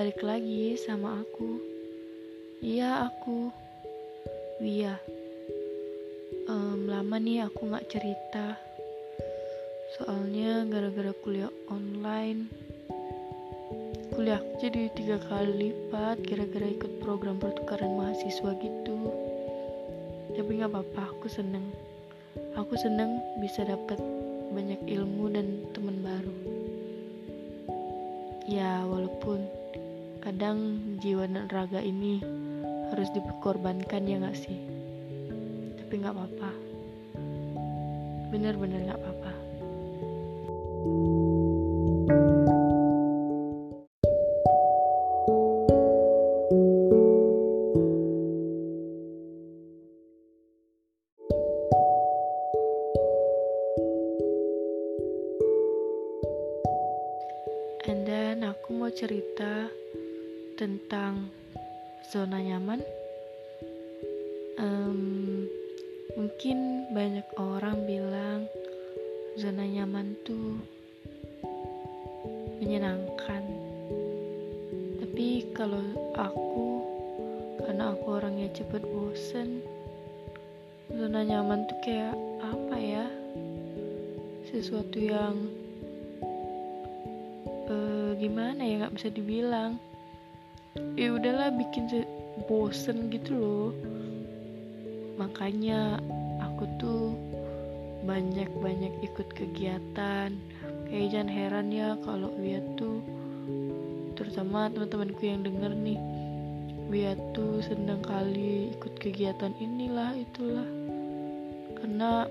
balik lagi sama aku. Iya aku, Wia. Um, lama nih aku nggak cerita. Soalnya gara-gara kuliah online, kuliah jadi tiga kali lipat gara-gara ikut program pertukaran mahasiswa gitu. Tapi nggak apa-apa, aku seneng. Aku seneng bisa dapat banyak ilmu dan teman baru. Ya, walaupun kadang jiwa dan raga ini harus dikorbankan ya gak sih? Tapi gak apa-apa. Bener-bener gak apa-apa. And then aku mau cerita tentang zona nyaman. Um, mungkin banyak orang bilang zona nyaman tuh menyenangkan. Tapi kalau aku, karena aku orangnya cepet bosen, zona nyaman tuh kayak apa ya? Sesuatu yang uh, gimana ya nggak bisa dibilang ya udahlah bikin bosen gitu loh. Makanya aku tuh banyak-banyak ikut kegiatan. Kayak jangan heran ya kalau Wia tuh terutama teman-temanku yang denger nih Wia tuh senang kali ikut kegiatan inilah itulah. Karena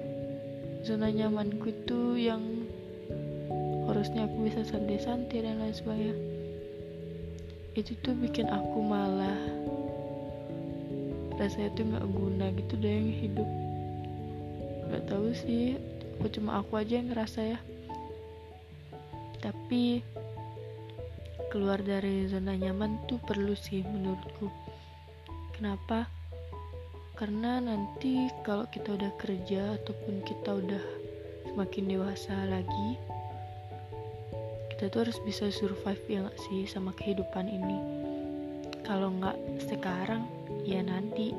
zona nyamanku itu yang harusnya aku bisa santai-santai dan lain sebagainya itu tuh bikin aku malah rasanya tuh nggak guna gitu deh yang hidup. Nggak tahu sih aku cuma aku aja yang ngerasa ya. Tapi keluar dari zona nyaman tuh perlu sih menurutku. Kenapa? Karena nanti kalau kita udah kerja ataupun kita udah semakin dewasa lagi kita tuh harus bisa survive ya gak sih sama kehidupan ini? Kalau nggak sekarang ya nanti.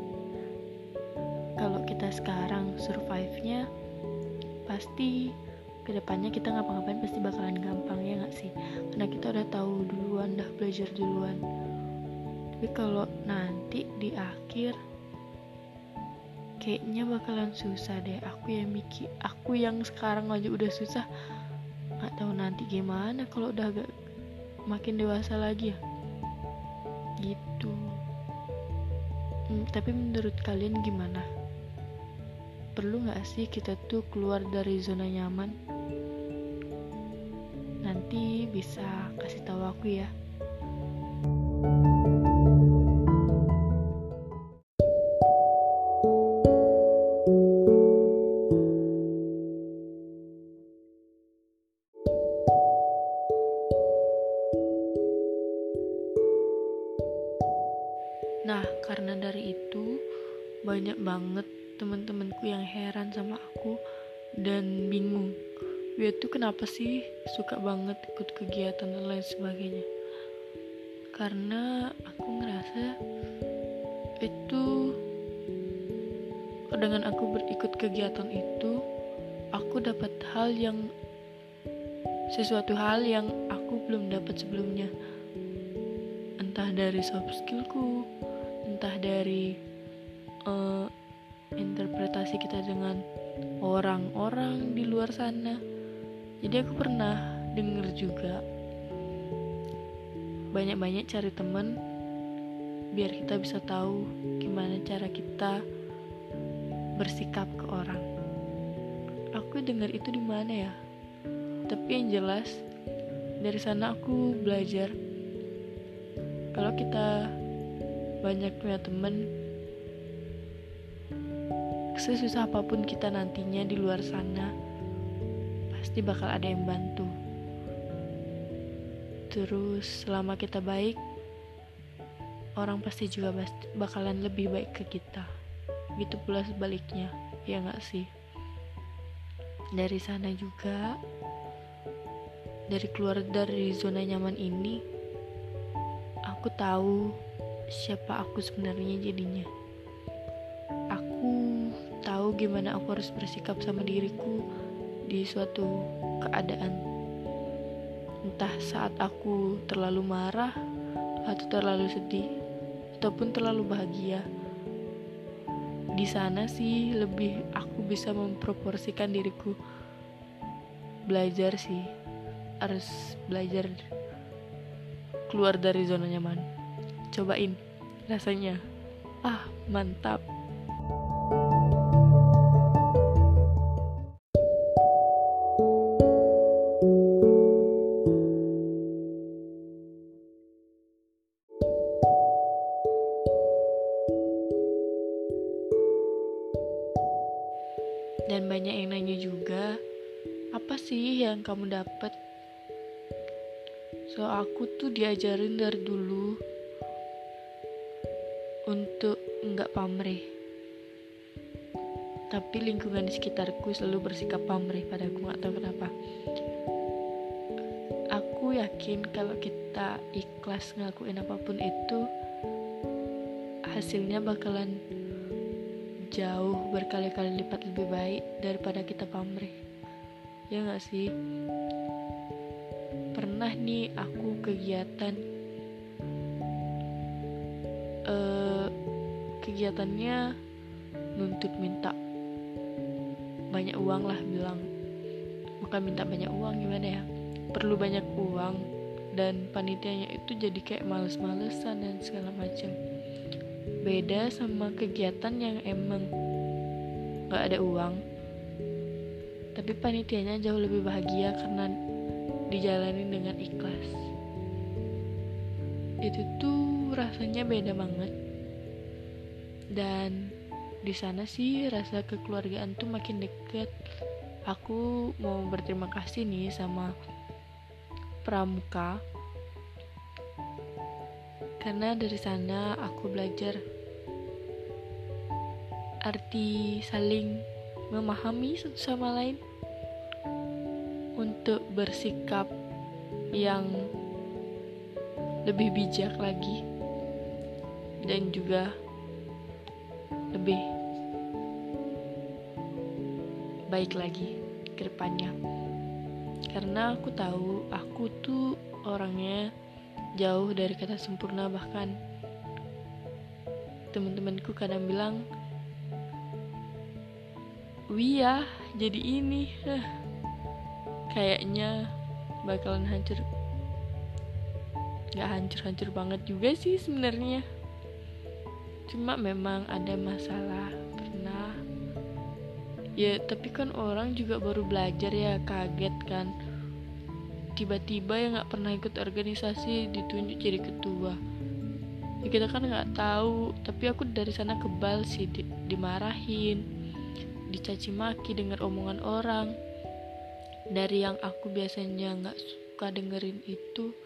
Kalau kita sekarang survive-nya pasti ke depannya kita ngapa-ngapain pasti bakalan gampang ya nggak sih? Karena kita udah tahu duluan udah belajar duluan. Tapi kalau nanti di akhir kayaknya bakalan susah deh. Aku yang mikir aku yang sekarang aja udah susah tahu nanti gimana kalau udah agak makin dewasa lagi ya? Gitu. Hmm, tapi menurut kalian gimana? Perlu nggak sih kita tuh keluar dari zona nyaman? Nanti bisa kasih tahu aku ya. Nah, karena dari itu banyak banget teman-temanku yang heran sama aku dan bingung. Dia tuh kenapa sih suka banget ikut kegiatan dan lain sebagainya? Karena aku ngerasa itu dengan aku berikut kegiatan itu aku dapat hal yang sesuatu hal yang aku belum dapat sebelumnya entah dari soft skillku entah dari uh, interpretasi kita dengan orang-orang di luar sana. Jadi aku pernah denger juga banyak-banyak cari temen biar kita bisa tahu gimana cara kita bersikap ke orang. Aku denger itu di mana ya? Tapi yang jelas dari sana aku belajar kalau kita banyak punya temen. Sesusah apa pun kita nantinya di luar sana pasti bakal ada yang bantu. Terus selama kita baik orang pasti juga bakalan lebih baik ke kita. Gitu pula sebaliknya ya nggak sih? Dari sana juga dari keluar dari zona nyaman ini aku tahu siapa aku sebenarnya jadinya. Aku tahu gimana aku harus bersikap sama diriku di suatu keadaan. Entah saat aku terlalu marah atau terlalu sedih ataupun terlalu bahagia. Di sana sih lebih aku bisa memproporsikan diriku. Belajar sih harus belajar keluar dari zona nyaman cobain rasanya. Ah mantap. Dan banyak yang nanya juga apa sih yang kamu dapat so aku tuh diajarin dari dulu untuk nggak pamrih. Tapi lingkungan di sekitarku selalu bersikap pamrih padaku nggak tahu kenapa. Aku yakin kalau kita ikhlas ngelakuin apa pun itu hasilnya bakalan jauh berkali-kali lipat lebih baik daripada kita pamrih. Ya nggak sih? Pernah nih aku kegiatan kegiatannya nuntut minta banyak uang lah bilang. Bukan minta banyak uang gimana ya? Perlu banyak uang dan panitianya itu jadi kayak males-malesan dan segala macam. Beda sama kegiatan yang emang gak ada uang. Tapi panitianya jauh lebih bahagia karena dijalani dengan ikhlas. Itu tuh rasanya beda banget dan di sana sih rasa kekeluargaan tuh makin deket. Aku mau berterima kasih nih sama pramuka. Karena dari sana aku belajar arti saling memahami satu sama lain. Untuk bersikap yang lebih bijak lagi. Dan juga baik lagi ke depannya. Karena aku tahu aku tuh orangnya jauh dari kata sempurna bahkan. Teman-temanku kadang bilang Wia jadi ini huh. kayaknya bakalan hancur. Nggak hancur-hancur banget juga sih sebenarnya. Cuma memang ada masalah ya tapi kan orang juga baru belajar ya kaget kan. Tiba-tiba yang nggak pernah ikut organisasi ditunjuk jadi ketua. Ya kita kan nggak tahu tapi aku dari sana kebal sih di, dimarahin dicaci maki dengar omongan orang. Dari yang aku biasanya nggak suka dengerin itu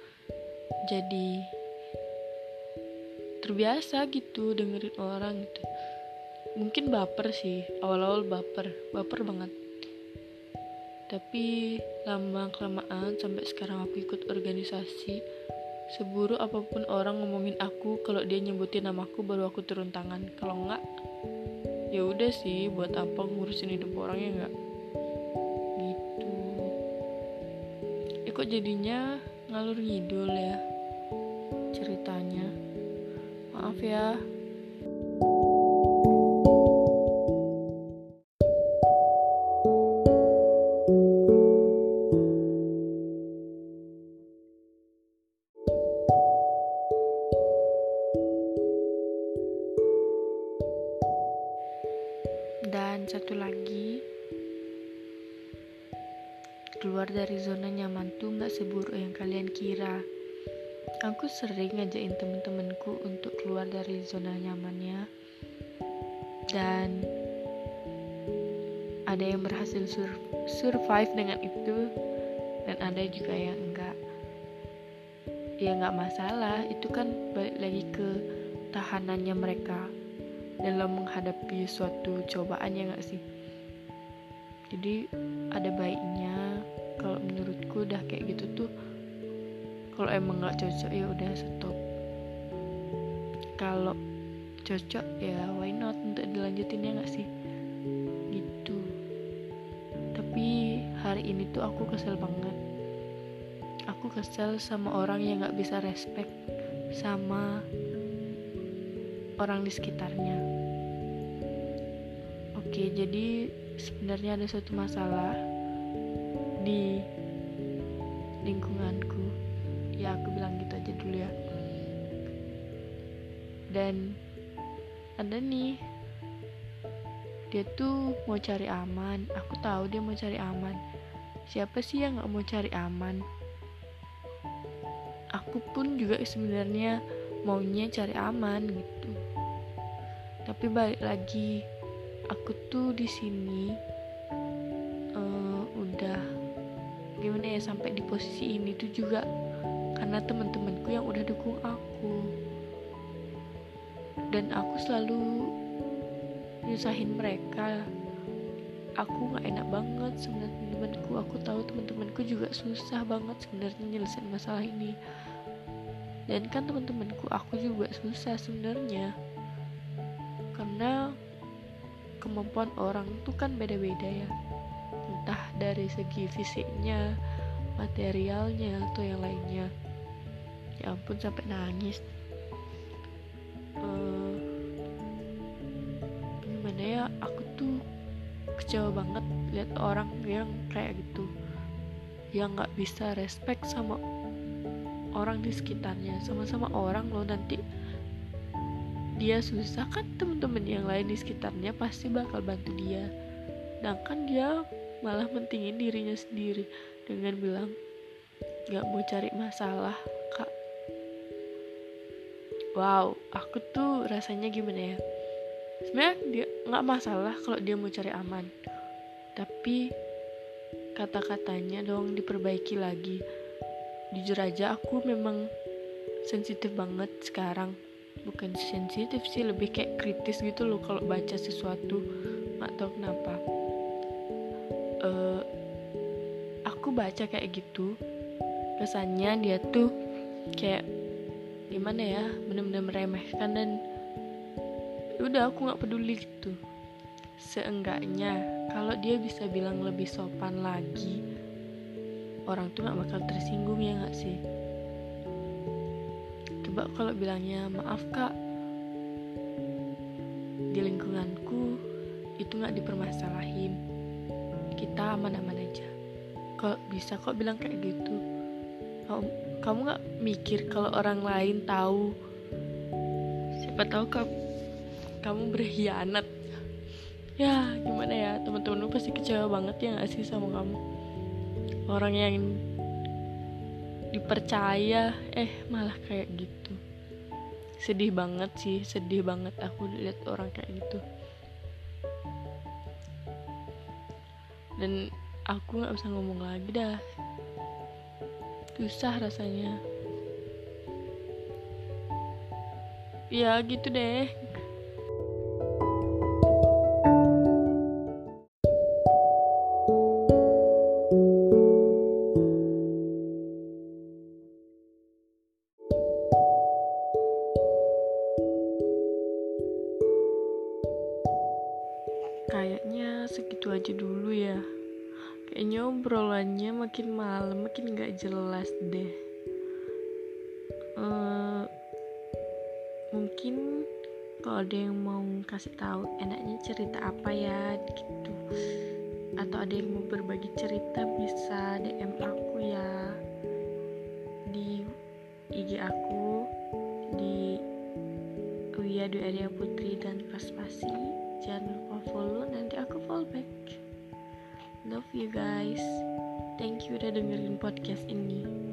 jadi terbiasa gitu dengerin orang gitu mungkin baper sih awal-awal baper baper banget. Tapi lama kelamaan sampai sekarang aku ikut organisasi seburu apa pun orang ngomongin aku kalau dia nyebutin namaku baru aku turun tangan. Kalau enggak ya udah sih buat apa ngurusin hidup orang ya enggak? Gitu. Eh kok jadinya ngalur ngidul ya ceritanya? Maaf ya sering ngajakin temen-temenku untuk keluar dari zona nyamannya, dan ada yang berhasil sur survive dengan itu, dan ada juga yang enggak. Ya nggak masalah, itu kan balik lagi ke tahanannya mereka dalam menghadapi suatu cobaan ya gak sih? Jadi ada baiknya kalau menurutku udah kayak gitu tuh kalau emang nggak cocok ya udah stop. Kalau cocok ya why not? Untuk dilanjutin ya nggak sih? Gitu. Tapi hari ini tuh aku kesel banget. Aku kesel sama orang yang nggak bisa respect sama orang di sekitarnya. Oke jadi sebenarnya ada suatu masalah di bilang ya dan ada nih dia tuh mau cari aman. Aku tahu dia mau cari aman. Siapa sih yang nggak mau cari aman? Aku pun juga sebenarnya maunya cari aman gitu. Tapi balik lagi aku tuh di sini uh, udah gimana ya sampai di posisi ini tuh juga karena teman-temanku yang udah dukung aku. Dan aku selalu nyusahin mereka. Aku nggak enak banget sama teman-temanku. Aku tahu teman-temanku juga susah banget sebenarnya nyelesain masalah ini. Dan kan teman-temanku aku juga susah sebenarnya. Karena kemampuan orang tuh kan beda-beda ya. Entah dari segi fisiknya materialnya atau yang lainnya ya ampun sampai nangis. Uh, gimana ya aku tuh kecewa banget lihat orang yang kayak gitu yang nggak bisa respect sama orang di sekitarnya sama-sama orang loh. Nanti dia susah kan temen-temen yang lain di sekitarnya pasti bakal bantu dia. Sedangkan dia malah mentingin dirinya sendiri dengan bilang gak mau cari masalah wow aku tuh rasanya gimana ya? Sebenarnya dia nggak masalah kalau dia mau cari aman. Tapi kata-katanya dong diperbaiki lagi. Jujur aja aku memang sensitif banget sekarang. Bukan sensitif sih lebih kayak kritis gitu loh kalau baca sesuatu. Nggak tahu kenapa. Uh, aku baca kayak gitu. Kesannya dia tuh kayak gimana ya bener-bener meremehkan dan udah aku nggak peduli gitu. Seenggaknya kalau dia bisa bilang lebih sopan lagi orang tuh gak bakal tersinggung ya gak sih? Coba kalau bilangnya maaf kak di lingkunganku itu gak dipermasalahin. Kita aman-aman aja. Kalau bisa kok bilang kayak gitu kamu gak mikir kalau orang lain tahu? Siapa tahu kamu kamu berkhianat. Ya gimana ya? Teman-teman pasti kecewa banget ya gak sih sama kamu? Orang yang dipercaya eh malah kayak gitu. Sedih banget sih sedih banget aku lihat orang kayak gitu. Dan aku nggak bisa ngomong lagi dah susah rasanya. Ya gitu deh makin gak jelas deh. Uh, mungkin kalau ada yang mau kasih tahu enaknya cerita apa ya gitu. Atau ada yang mau berbagi cerita bisa DM aku ya. Di IG aku di Wia Dwi Arya Putri dan Paspasi. Jangan lupa follow nanti aku follow back love you guys thank you udah dengerin podcast ini